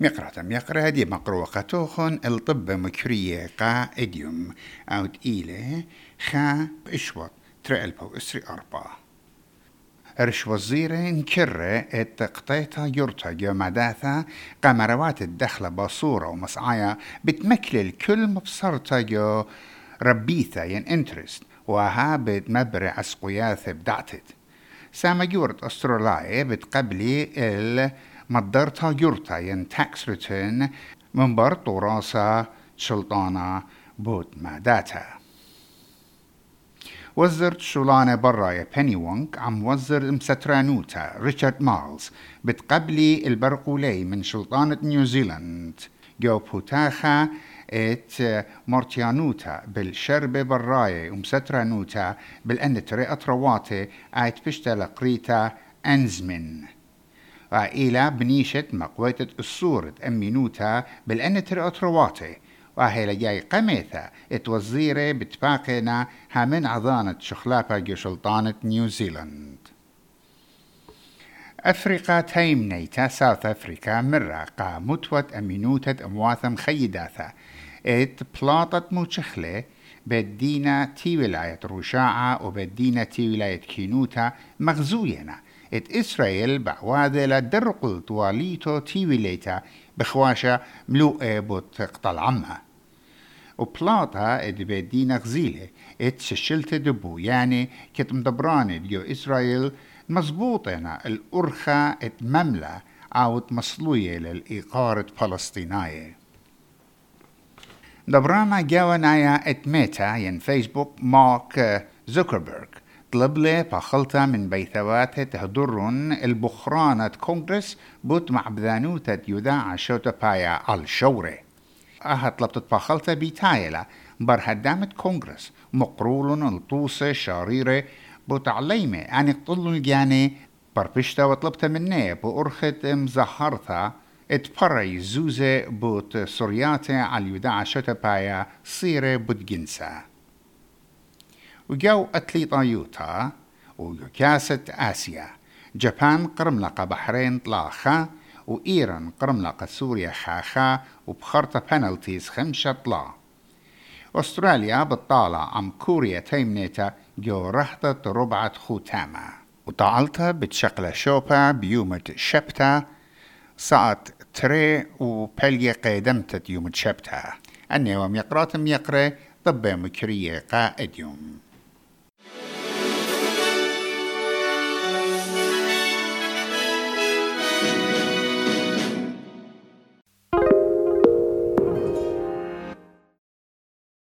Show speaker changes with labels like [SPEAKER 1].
[SPEAKER 1] مقرة مقرة دي مقروقة توخن الطب مكرية قا إديوم. أو تقيلة خا اشوط ترى بو اسري أربا. رش وزيرة نكرة ات قطيتا يرتا جو مداثا قمروات الدخلة بصورة ومسعايا بتمكل الكل مبصرتا جو ربيثا ين إنترست وها بتمبرع أسقياث بدعتت. ساما جورت استرولاي بتقبلي ال مدرتا يورتا ين تاكس ريتيرن من برط وراسا سلطانة بوت ماداتا وزرت شولانة برايا بني وونك عم وزر مسترانوتا ريتشارد مالز بتقبلي البرقولي من سلطانة نيوزيلاند جو بوتاخا ات مورتيانوتا بالشربة براية ومسترانوتا بالأن تري رواتي آيت بشتل قريتا أنزمن. وإلى بنيشة مقويتة الصورة أمينوتا بالأن ترأترواتي وهي جاي قميثة اتوزيرة بتباقينا همن عضانة جو سلطانة نيوزيلاند أفريقا تايم نيتا ساوث أفريكا مرة قا متوت أمينوتة أمواثم خيداثا إت بلاطت موشخلة بدينا تي ولاية روشاعة وبدينا تي ولاية كينوتا مغزوينا. ات إسرائيل بعواذة درقل تواليتو تيويليتا بخواشا ملوء بوت قطل عمها. وبلاطا ات بدينا غزيلة ات ششلت دبو يعني كت مدبراني ديو إسرائيل مزبوطنا الأرخة ات مملة عاوت مصلوية للإقارة فلسطينية. دبرانا جاوانايا ات ميتا ين فيسبوك مارك زوكربيرغ. طلب لي بخلطة من بيثوات تهدرن البخرانة كونغرس بوت مع بذانوتة يذاع شوتا بايا على شوري أها طلبت بخلطة بيتايلة بر هدامة كونغرس. مقرول الطوسة شاريرة بوت عليمة. أني قطلن جاني بربشتا وطلبت مني بأرخة مزهرثة اتبري زوزة بوت سورياتي على يداع شوتا بايا صيرة بوت جنسا وجو أتليطا يوتا وكاسة آسيا. جابان قرملقة بحرين طلاخة وإيران قرملقة سوريا خاخا وبخرطة بنالتيز خمسة طلا. أستراليا بتطالع عم كوريا تيمنيتا جو رحطة ربعة خوتاما وطالتا بتشقلة شوبا بيومة شبتا. ساعت تري وبلية قيدمتت يوم شبتا. أني وميقرات ميقري طب مكرية قائد يوم.